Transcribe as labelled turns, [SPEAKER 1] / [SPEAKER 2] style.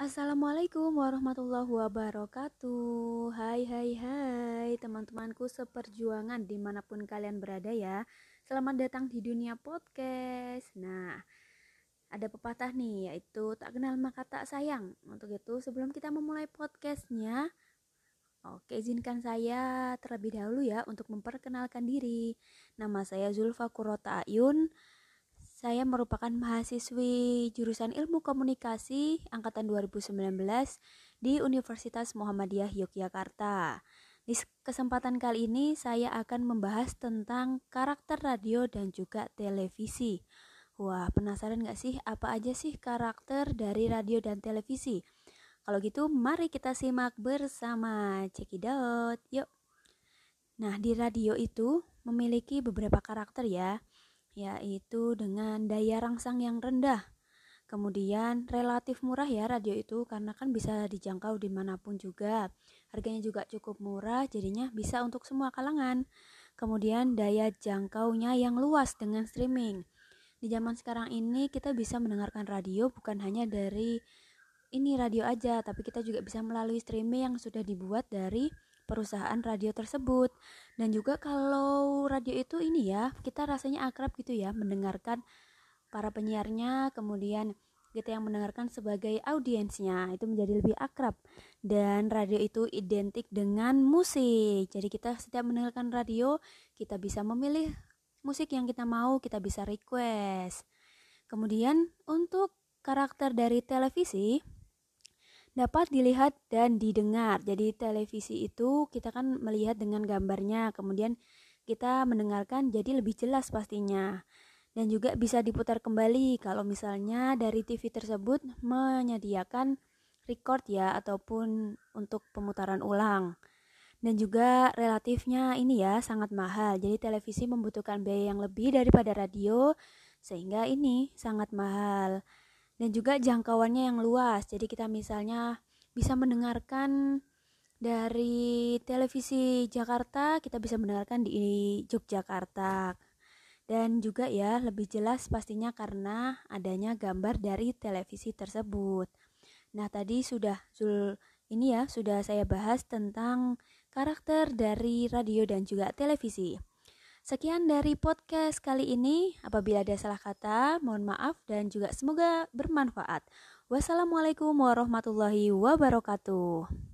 [SPEAKER 1] Assalamualaikum warahmatullahi wabarakatuh. Hai hai hai teman-temanku seperjuangan di mana pun kalian berada ya. Selamat datang di dunia podcast. Nah ada pepatah nih yaitu tak kenal maka tak sayang Untuk itu sebelum kita memulai podcastnya Oke izinkan saya terlebih dahulu ya untuk memperkenalkan diri. Nama saya Zulfa Kurota Ayun saya merupakan mahasiswi jurusan Ilmu Komunikasi angkatan 2019 di Universitas Muhammadiyah Yogyakarta. Di kesempatan kali ini saya akan membahas tentang karakter radio dan juga televisi. Wah, penasaran gak sih apa aja sih karakter dari radio dan televisi? Kalau gitu, mari kita simak bersama. Cekidot, yuk. Nah, di radio itu memiliki beberapa karakter ya yaitu dengan daya rangsang yang rendah. Kemudian relatif murah ya radio itu karena kan bisa dijangkau di mana pun juga. Harganya juga cukup murah jadinya bisa untuk semua kalangan. Kemudian daya jangkaunya yang luas dengan streaming. Di zaman sekarang ini kita bisa mendengarkan radio bukan hanya dari ini radio aja, tapi kita juga bisa melalui streaming yang sudah dibuat dari perusahaan radio tersebut. Dan juga kalau radio itu ini ya, kita rasanya akrab gitu ya mendengarkan para penyiarnya, kemudian kita yang mendengarkan sebagai audiensnya itu menjadi lebih akrab. Dan radio itu identik dengan musik. Jadi kita setiap mendengarkan radio kita bisa memilih musik yang kita mau kita bisa request. Kemudian untuk karakter dari televisi dapat dilihat dan didengar. Jadi televisi itu kita kan melihat dengan gambarnya, kemudian kita mendengarkan jadi lebih jelas pastinya. Dan juga bisa diputar kembali kalau misalnya dari TV tersebut menyediakan record ya ataupun untuk pemutaran ulang. Dan juga relatifnya ini ya sangat mahal. Jadi televisi membutuhkan biaya yang lebih daripada radio sehingga ini sangat mahal dan juga jangkauannya yang luas. Jadi kita misalnya bisa mendengarkan dari televisi Jakarta, kita bisa mendengarkan di Yogyakarta. Dan juga ya lebih jelas pastinya karena adanya gambar dari televisi tersebut. Nah, tadi sudah Zul ini ya sudah saya bahas tentang karakter dari radio dan juga televisi. Sekian dari podcast kali ini. Apabila ada salah kata, mohon maaf dan juga semoga bermanfaat. Wassalamualaikum warahmatullahi wabarakatuh.